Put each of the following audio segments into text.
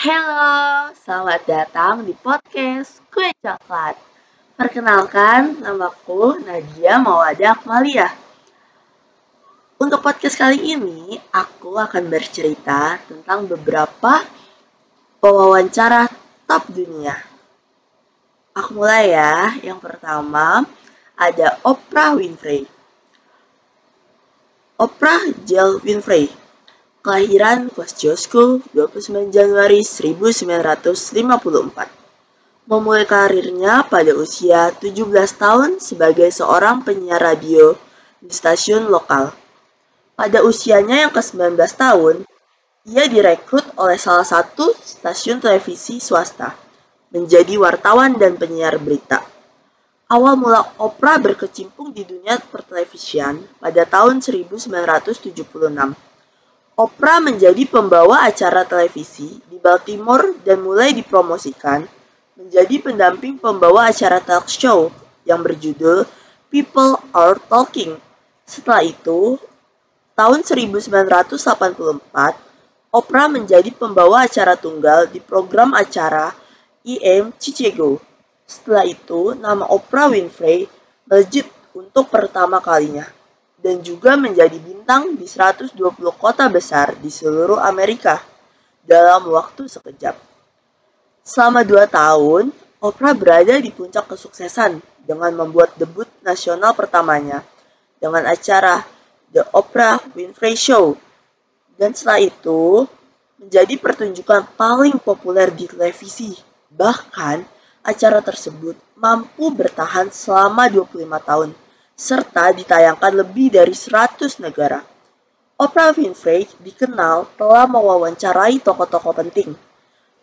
Halo, selamat datang di podcast Kue Coklat. Perkenalkan, namaku Nadia Mawada Akmalia. Untuk podcast kali ini, aku akan bercerita tentang beberapa pewawancara top dunia. Aku mulai ya. Yang pertama, ada Oprah Winfrey. Oprah Jill Winfrey Kelahiran Kosciuszko 29 Januari 1954. Memulai karirnya pada usia 17 tahun sebagai seorang penyiar radio di stasiun lokal. Pada usianya yang ke-19 tahun, ia direkrut oleh salah satu stasiun televisi swasta menjadi wartawan dan penyiar berita. Awal mula Oprah berkecimpung di dunia pertelevisian pada tahun 1976 Oprah menjadi pembawa acara televisi di Baltimore dan mulai dipromosikan menjadi pendamping pembawa acara talk show yang berjudul People Are Talking. Setelah itu, tahun 1984, Oprah menjadi pembawa acara tunggal di program acara IM Chicago. Setelah itu, nama Oprah Winfrey melejit untuk pertama kalinya dan juga menjadi bintang di 120 kota besar di seluruh Amerika dalam waktu sekejap. Selama dua tahun, Oprah berada di puncak kesuksesan dengan membuat debut nasional pertamanya dengan acara The Oprah Winfrey Show. Dan setelah itu, menjadi pertunjukan paling populer di televisi. Bahkan, acara tersebut mampu bertahan selama 25 tahun serta ditayangkan lebih dari 100 negara. Oprah Winfrey dikenal telah mewawancarai tokoh-tokoh penting.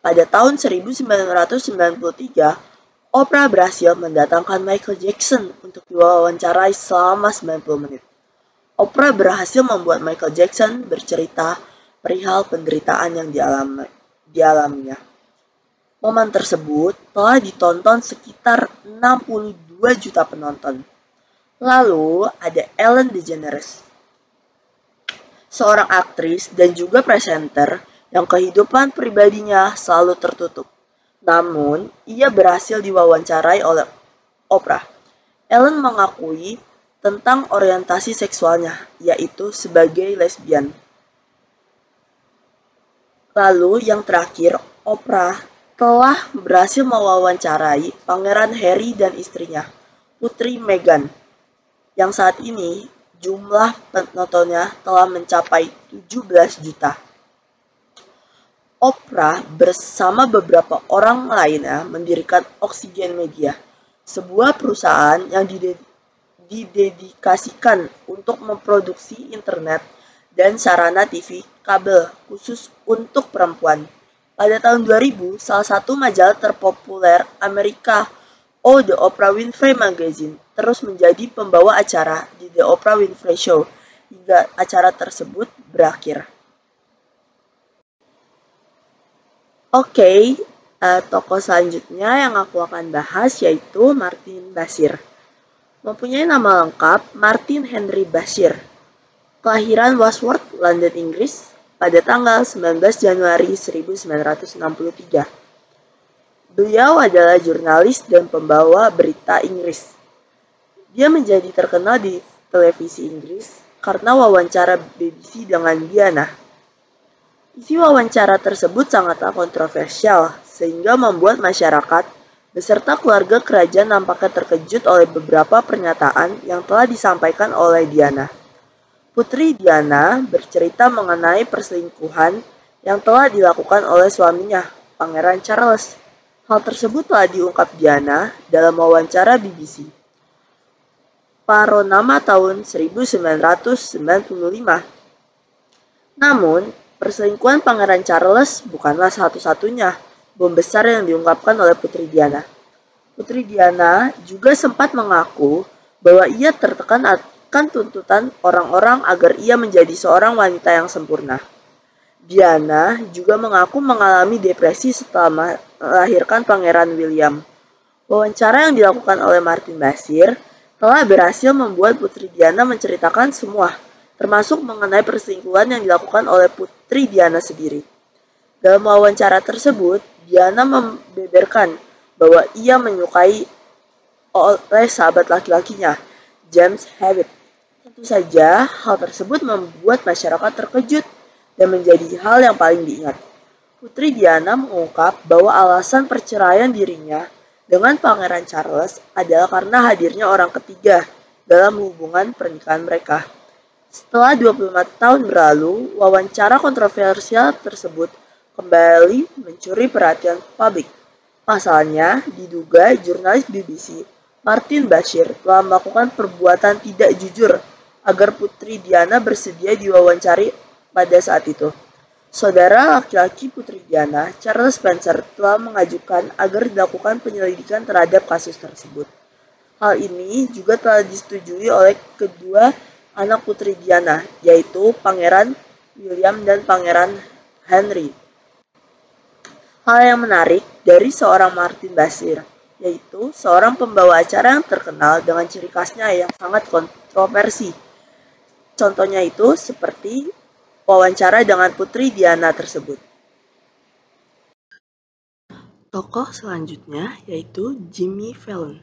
Pada tahun 1993, Oprah berhasil mendatangkan Michael Jackson untuk diwawancarai selama 90 menit. Oprah berhasil membuat Michael Jackson bercerita perihal penderitaan yang dialami, dialaminya. Momen tersebut telah ditonton sekitar 62 juta penonton. Lalu ada Ellen DeGeneres, seorang aktris dan juga presenter yang kehidupan pribadinya selalu tertutup. Namun, ia berhasil diwawancarai oleh Oprah. Ellen mengakui tentang orientasi seksualnya, yaitu sebagai lesbian. Lalu yang terakhir, Oprah telah berhasil mewawancarai Pangeran Harry dan istrinya, Putri Meghan yang saat ini jumlah penontonnya telah mencapai 17 juta. Oprah bersama beberapa orang lainnya mendirikan Oxygen Media, sebuah perusahaan yang didedikasikan untuk memproduksi internet dan sarana TV kabel khusus untuk perempuan. Pada tahun 2000, salah satu majalah terpopuler Amerika Oh The Oprah Winfrey Magazine terus menjadi pembawa acara di The Oprah Winfrey Show hingga acara tersebut berakhir. Oke, okay, uh, tokoh selanjutnya yang aku akan bahas yaitu Martin Basir. Mempunyai nama lengkap Martin Henry Basir. Kelahiran Wasworth, London, Inggris pada tanggal 19 Januari 1963 Beliau adalah jurnalis dan pembawa berita Inggris. Dia menjadi terkenal di televisi Inggris karena wawancara BBC dengan Diana. Isi wawancara tersebut sangatlah kontroversial sehingga membuat masyarakat beserta keluarga kerajaan nampaknya terkejut oleh beberapa pernyataan yang telah disampaikan oleh Diana. Putri Diana bercerita mengenai perselingkuhan yang telah dilakukan oleh suaminya, Pangeran Charles Hal tersebut telah diungkap Diana dalam wawancara BBC. Paronama tahun 1995. Namun, perselingkuhan Pangeran Charles bukanlah satu-satunya bom besar yang diungkapkan oleh Putri Diana. Putri Diana juga sempat mengaku bahwa ia tertekan akan tuntutan orang-orang agar ia menjadi seorang wanita yang sempurna. Diana juga mengaku mengalami depresi setelah melahirkan Pangeran William. Wawancara yang dilakukan oleh Martin Basir telah berhasil membuat Putri Diana menceritakan semua, termasuk mengenai perselingkuhan yang dilakukan oleh Putri Diana sendiri. Dalam wawancara tersebut, Diana membeberkan bahwa ia menyukai oleh sahabat laki-lakinya, James Hewitt. Tentu saja, hal tersebut membuat masyarakat terkejut dan menjadi hal yang paling diingat. Putri Diana mengungkap bahwa alasan perceraian dirinya dengan Pangeran Charles adalah karena hadirnya orang ketiga dalam hubungan pernikahan mereka. Setelah 25 tahun berlalu, wawancara kontroversial tersebut kembali mencuri perhatian publik. Pasalnya, diduga jurnalis BBC Martin Bashir telah melakukan perbuatan tidak jujur agar Putri Diana bersedia diwawancari pada saat itu. Saudara laki-laki Putri Diana, Charles Spencer, telah mengajukan agar dilakukan penyelidikan terhadap kasus tersebut. Hal ini juga telah disetujui oleh kedua anak Putri Diana, yaitu Pangeran William dan Pangeran Henry. Hal yang menarik dari seorang Martin Basir, yaitu seorang pembawa acara yang terkenal dengan ciri khasnya yang sangat kontroversi. Contohnya itu seperti wawancara dengan Putri Diana tersebut. Tokoh selanjutnya yaitu Jimmy Fallon.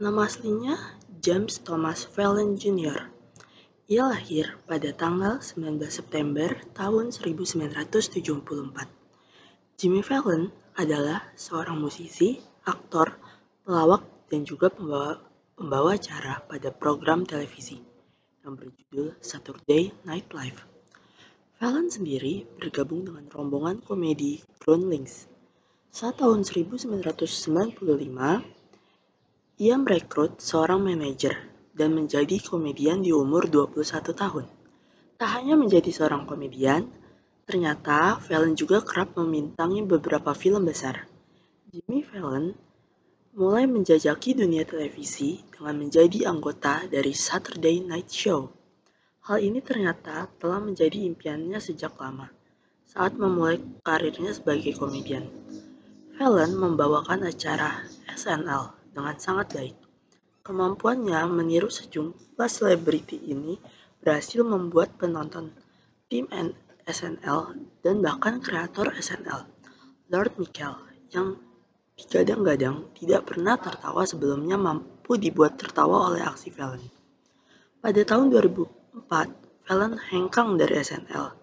Nama aslinya James Thomas Fallon Jr. Ia lahir pada tanggal 19 September tahun 1974 Jimmy Fallon adalah seorang musisi, aktor, pelawak, dan juga pembawa, pembawa acara pada program televisi yang berjudul Saturday Night Live. Fallon sendiri bergabung dengan rombongan komedi Groundlings. Saat tahun 1995, ia merekrut seorang manajer dan menjadi komedian di umur 21 tahun. Tak hanya menjadi seorang komedian, Ternyata, Fallon juga kerap membintangi beberapa film besar. Jimmy Fallon mulai menjajaki dunia televisi dengan menjadi anggota dari Saturday Night Show. Hal ini ternyata telah menjadi impiannya sejak lama saat memulai karirnya sebagai komedian. Fallon membawakan acara SNL dengan sangat baik. Kemampuannya meniru sejumlah selebriti ini berhasil membuat penonton tim SNL dan bahkan kreator SNL, Lord Michael, yang digadang-gadang tidak pernah tertawa sebelumnya mampu dibuat tertawa oleh aksi Fallon. Pada tahun 2004, Fallon hengkang dari SNL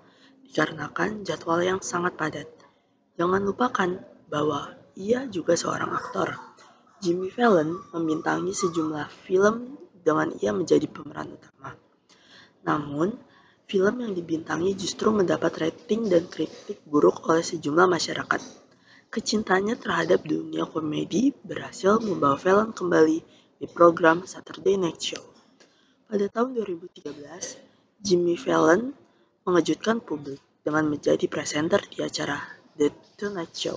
dikarenakan jadwal yang sangat padat. Jangan lupakan bahwa ia juga seorang aktor. Jimmy Fallon membintangi sejumlah film dengan ia menjadi pemeran utama. Namun, Film yang dibintangi justru mendapat rating dan kritik buruk oleh sejumlah masyarakat. Kecintanya terhadap dunia komedi berhasil membawa Fallon kembali di program Saturday Night Show. Pada tahun 2013, Jimmy Fallon mengejutkan publik dengan menjadi presenter di acara The Tonight Show.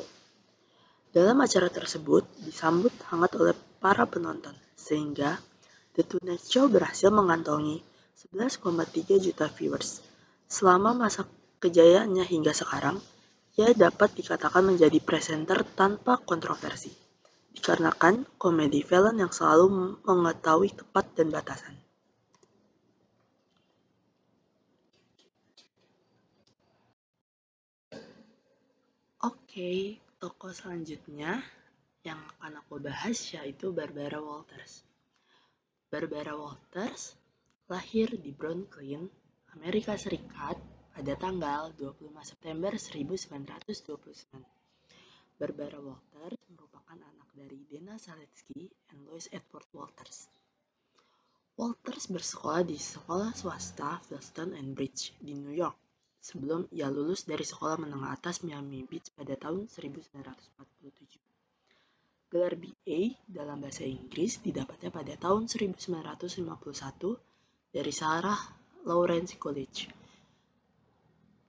Dalam acara tersebut disambut hangat oleh para penonton, sehingga The Tonight Show berhasil mengantongi 11,3 juta viewers. Selama masa kejayaannya hingga sekarang, ia dapat dikatakan menjadi presenter tanpa kontroversi, dikarenakan komedi Fallon yang selalu mengetahui tepat dan batasan. Oke, tokoh selanjutnya yang akan aku bahas yaitu Barbara Walters. Barbara Walters lahir di Brooklyn, Amerika Serikat pada tanggal 25 September 1929. Barbara Walters merupakan anak dari Dana Saletsky dan Louis Edward Walters. Walters bersekolah di sekolah swasta Boston and Bridge di New York sebelum ia lulus dari sekolah menengah atas Miami Beach pada tahun 1947. Gelar BA dalam bahasa Inggris didapatnya pada tahun 1951 dari Sarah Lawrence College.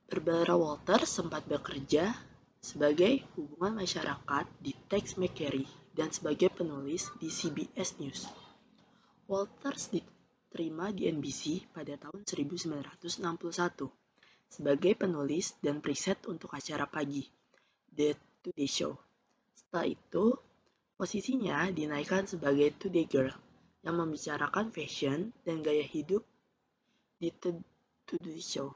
Barbara Walters sempat bekerja sebagai hubungan masyarakat di Tex McCary dan sebagai penulis di CBS News. Walters diterima di NBC pada tahun 1961 sebagai penulis dan preset untuk acara pagi, The Today Show. Setelah itu, posisinya dinaikkan sebagai Today Girl yang membicarakan fashion dan gaya hidup di Today Show.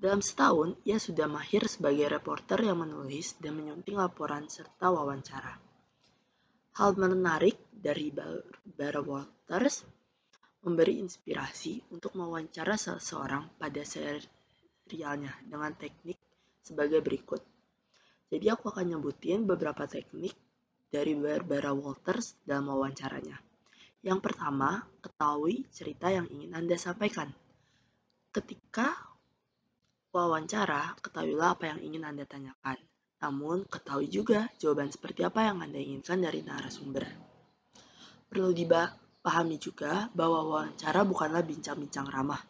Dalam setahun, ia sudah mahir sebagai reporter yang menulis dan menyunting laporan serta wawancara. Hal menarik dari Barbara Walters memberi inspirasi untuk mewawancara seseorang pada serialnya dengan teknik sebagai berikut. Jadi aku akan nyebutin beberapa teknik dari Barbara Walters dalam wawancaranya. Yang pertama, ketahui cerita yang ingin Anda sampaikan. Ketika wawancara, ketahuilah apa yang ingin Anda tanyakan. Namun, ketahui juga jawaban seperti apa yang Anda inginkan dari narasumber. Perlu dipahami juga bahwa wawancara bukanlah bincang-bincang ramah,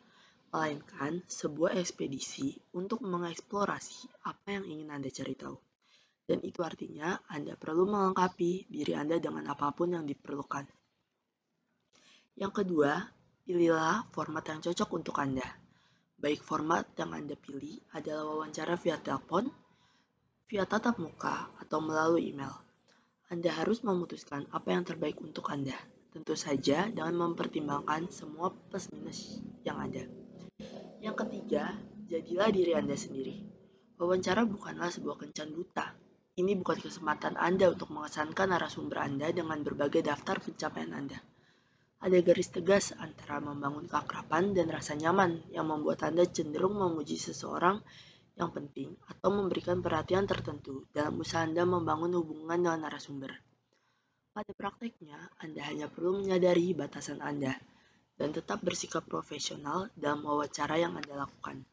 melainkan sebuah ekspedisi untuk mengeksplorasi apa yang ingin Anda cari tahu. Dan itu artinya Anda perlu melengkapi diri Anda dengan apa pun yang diperlukan. Yang kedua, pilihlah format yang cocok untuk Anda. Baik format yang Anda pilih adalah wawancara via telepon, via tatap muka, atau melalui email. Anda harus memutuskan apa yang terbaik untuk Anda, tentu saja dengan mempertimbangkan semua plus minus yang ada. Yang ketiga, jadilah diri Anda sendiri. Wawancara bukanlah sebuah kencan buta. Ini bukan kesempatan Anda untuk mengesankan narasumber Anda dengan berbagai daftar pencapaian Anda. Ada garis tegas antara membangun keakraban dan rasa nyaman yang membuat Anda cenderung memuji seseorang yang penting atau memberikan perhatian tertentu dalam usaha Anda membangun hubungan dengan narasumber. Pada prakteknya, Anda hanya perlu menyadari batasan Anda dan tetap bersikap profesional dalam wawancara yang Anda lakukan.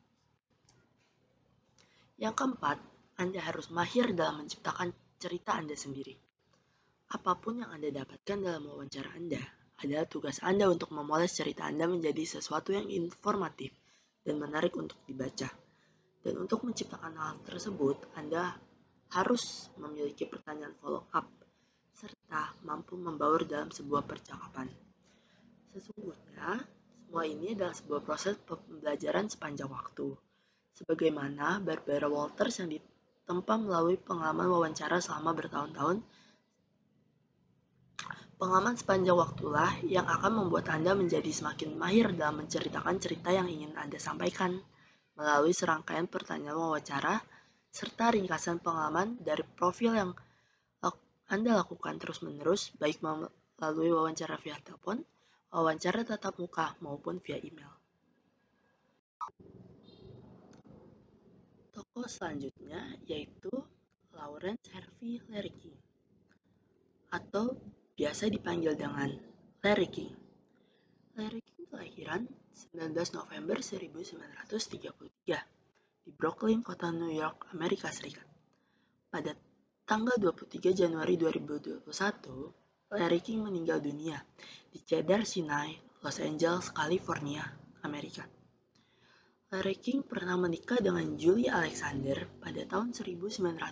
Yang keempat, Anda harus mahir dalam menciptakan cerita Anda sendiri. Apa pun yang Anda dapatkan dalam wawancara Anda, adalah tugas Anda untuk memoles cerita Anda menjadi sesuatu yang informatif dan menarik untuk dibaca. Dan untuk menciptakan hal tersebut, Anda harus memiliki pertanyaan follow-up serta mampu membaur dalam sebuah percakapan. Sesungguhnya, semua ini adalah sebuah proses pembelajaran sepanjang waktu. Sebagaimana Barbara Walters yang ditempa melalui pengalaman wawancara selama bertahun-tahun Pengalaman sepanjang waktulah yang akan membuat Anda menjadi semakin mahir dalam menceritakan cerita yang ingin Anda sampaikan melalui serangkaian pertanyaan wawancara serta ringkasan pengalaman dari profil yang Anda lakukan terus-menerus baik melalui wawancara via telepon, wawancara tatap muka maupun via email. Tokoh selanjutnya yaitu Lawrence Harvey Lerky atau biasa dipanggil dengan Larry. Larry King kelahiran 19 November 1933 di Brooklyn, kota New York, Amerika Serikat. Pada tanggal 23 Januari 2021, Larry King meninggal dunia di Cedar Sinai, Los Angeles, California, Amerika. Larry King pernah menikah dengan Julie Alexander pada tahun 1989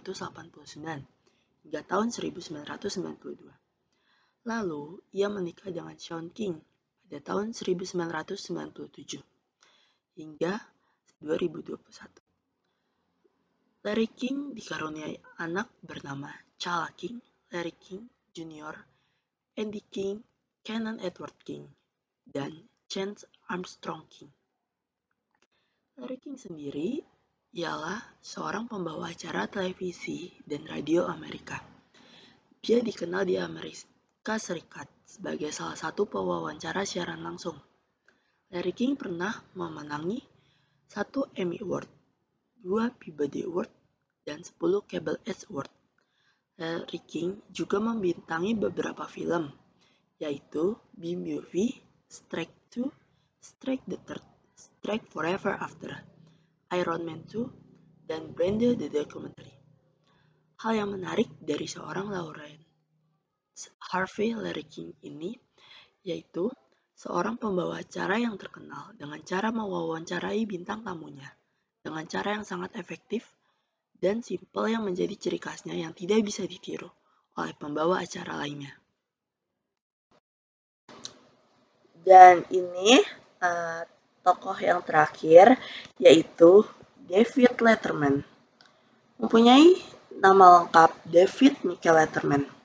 hingga tahun 1992. Lalu, ia menikah dengan Sean King pada tahun 1997 hingga 2021. Larry King dikaruniai anak bernama Chala King, Larry King Jr., Andy King, Kenan Edward King, dan Chance Armstrong King. Larry King sendiri ialah seorang pembawa acara televisi dan radio Amerika. Dia dikenal di Amerika Serikat sebagai salah satu pewawancara siaran langsung. Larry King pernah memenangi satu Emmy Award, dua Peabody Award, dan 10 Cable Edge Award. Larry King juga membintangi beberapa film, yaitu B-Movie, Strike 2, Strike the Third, Strike Forever After, Iron Man 2, dan Brenda the Documentary. Hal yang menarik dari seorang Lauren Harvey Larry King ini yaitu seorang pembawa acara yang terkenal dengan cara mewawancarai bintang tamunya dengan cara yang sangat efektif dan simpel yang menjadi ciri khasnya yang tidak bisa ditiru oleh pembawa acara lainnya. Dan ini uh, tokoh yang terakhir yaitu David Letterman. Mempunyai nama lengkap David Michael Letterman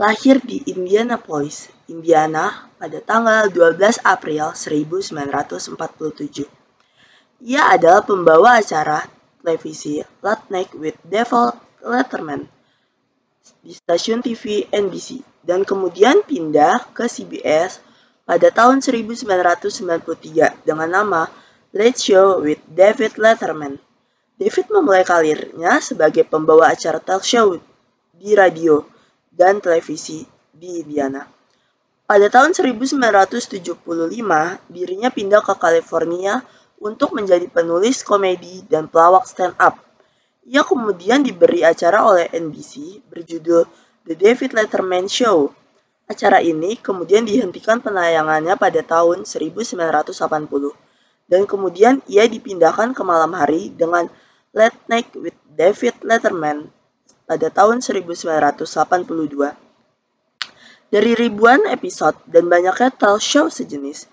lahir di Indianapolis, Indiana pada tanggal 12 April 1947. Ia adalah pembawa acara televisi Late Night with David Letterman di stasiun TV NBC dan kemudian pindah ke CBS pada tahun 1993 dengan nama Late Show with David Letterman. David memulai karirnya sebagai pembawa acara talk show di radio dan televisi di Indiana. Pada tahun 1975, dirinya pindah ke California untuk menjadi penulis komedi dan pelawak stand-up. Ia kemudian diberi acara oleh NBC berjudul The David Letterman Show. Acara ini kemudian dihentikan penayangannya pada tahun 1980 dan kemudian ia dipindahkan ke malam hari dengan Late Night with David Letterman pada tahun 1982. Dari ribuan episode dan banyaknya talk show sejenis,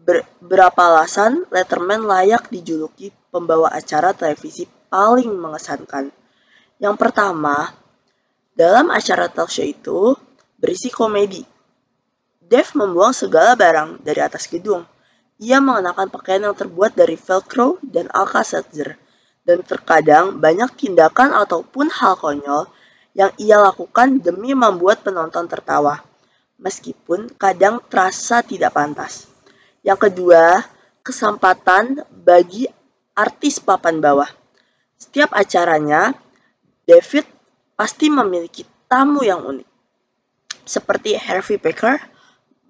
ber berapa alasan Letterman layak dijuluki pembawa acara televisi paling mengesankan. Yang pertama, dalam acara talk show itu berisi komedi. Dave membuang segala barang dari atas gedung. Ia mengenakan pakaian yang terbuat dari velcro dan Alka-Seltzer dan terkadang banyak tindakan ataupun hal konyol yang ia lakukan demi membuat penonton tertawa, meskipun kadang terasa tidak pantas. Yang kedua, kesempatan bagi artis papan bawah. Setiap acaranya, David pasti memiliki tamu yang unik. Seperti Harvey Pekar,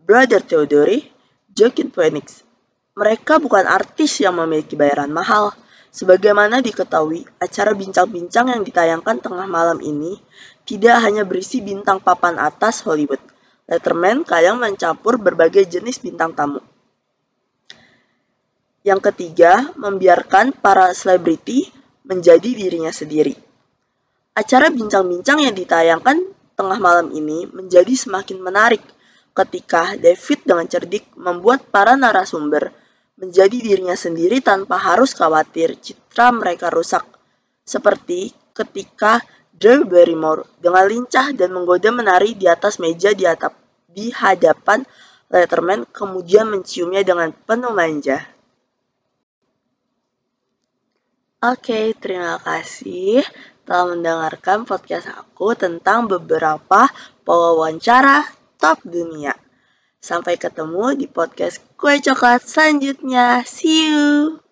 Brother Theodore, Joaquin Phoenix. Mereka bukan artis yang memiliki bayaran mahal, Sebagaimana diketahui, acara bincang-bincang yang ditayangkan tengah malam ini tidak hanya berisi bintang papan atas Hollywood. Letterman kadang mencampur berbagai jenis bintang tamu. Yang ketiga, membiarkan para selebriti menjadi dirinya sendiri. Acara bincang-bincang yang ditayangkan tengah malam ini menjadi semakin menarik ketika David dengan cerdik membuat para narasumber menjadi dirinya sendiri tanpa harus khawatir citra mereka rusak. Seperti ketika Drew Barrymore dengan lincah dan menggoda menari di atas meja di atap di hadapan Letterman kemudian menciumnya dengan penuh manja. Oke, terima kasih telah mendengarkan podcast aku tentang beberapa wawancara top dunia. Sampai ketemu di podcast Kue Coklat selanjutnya. See you!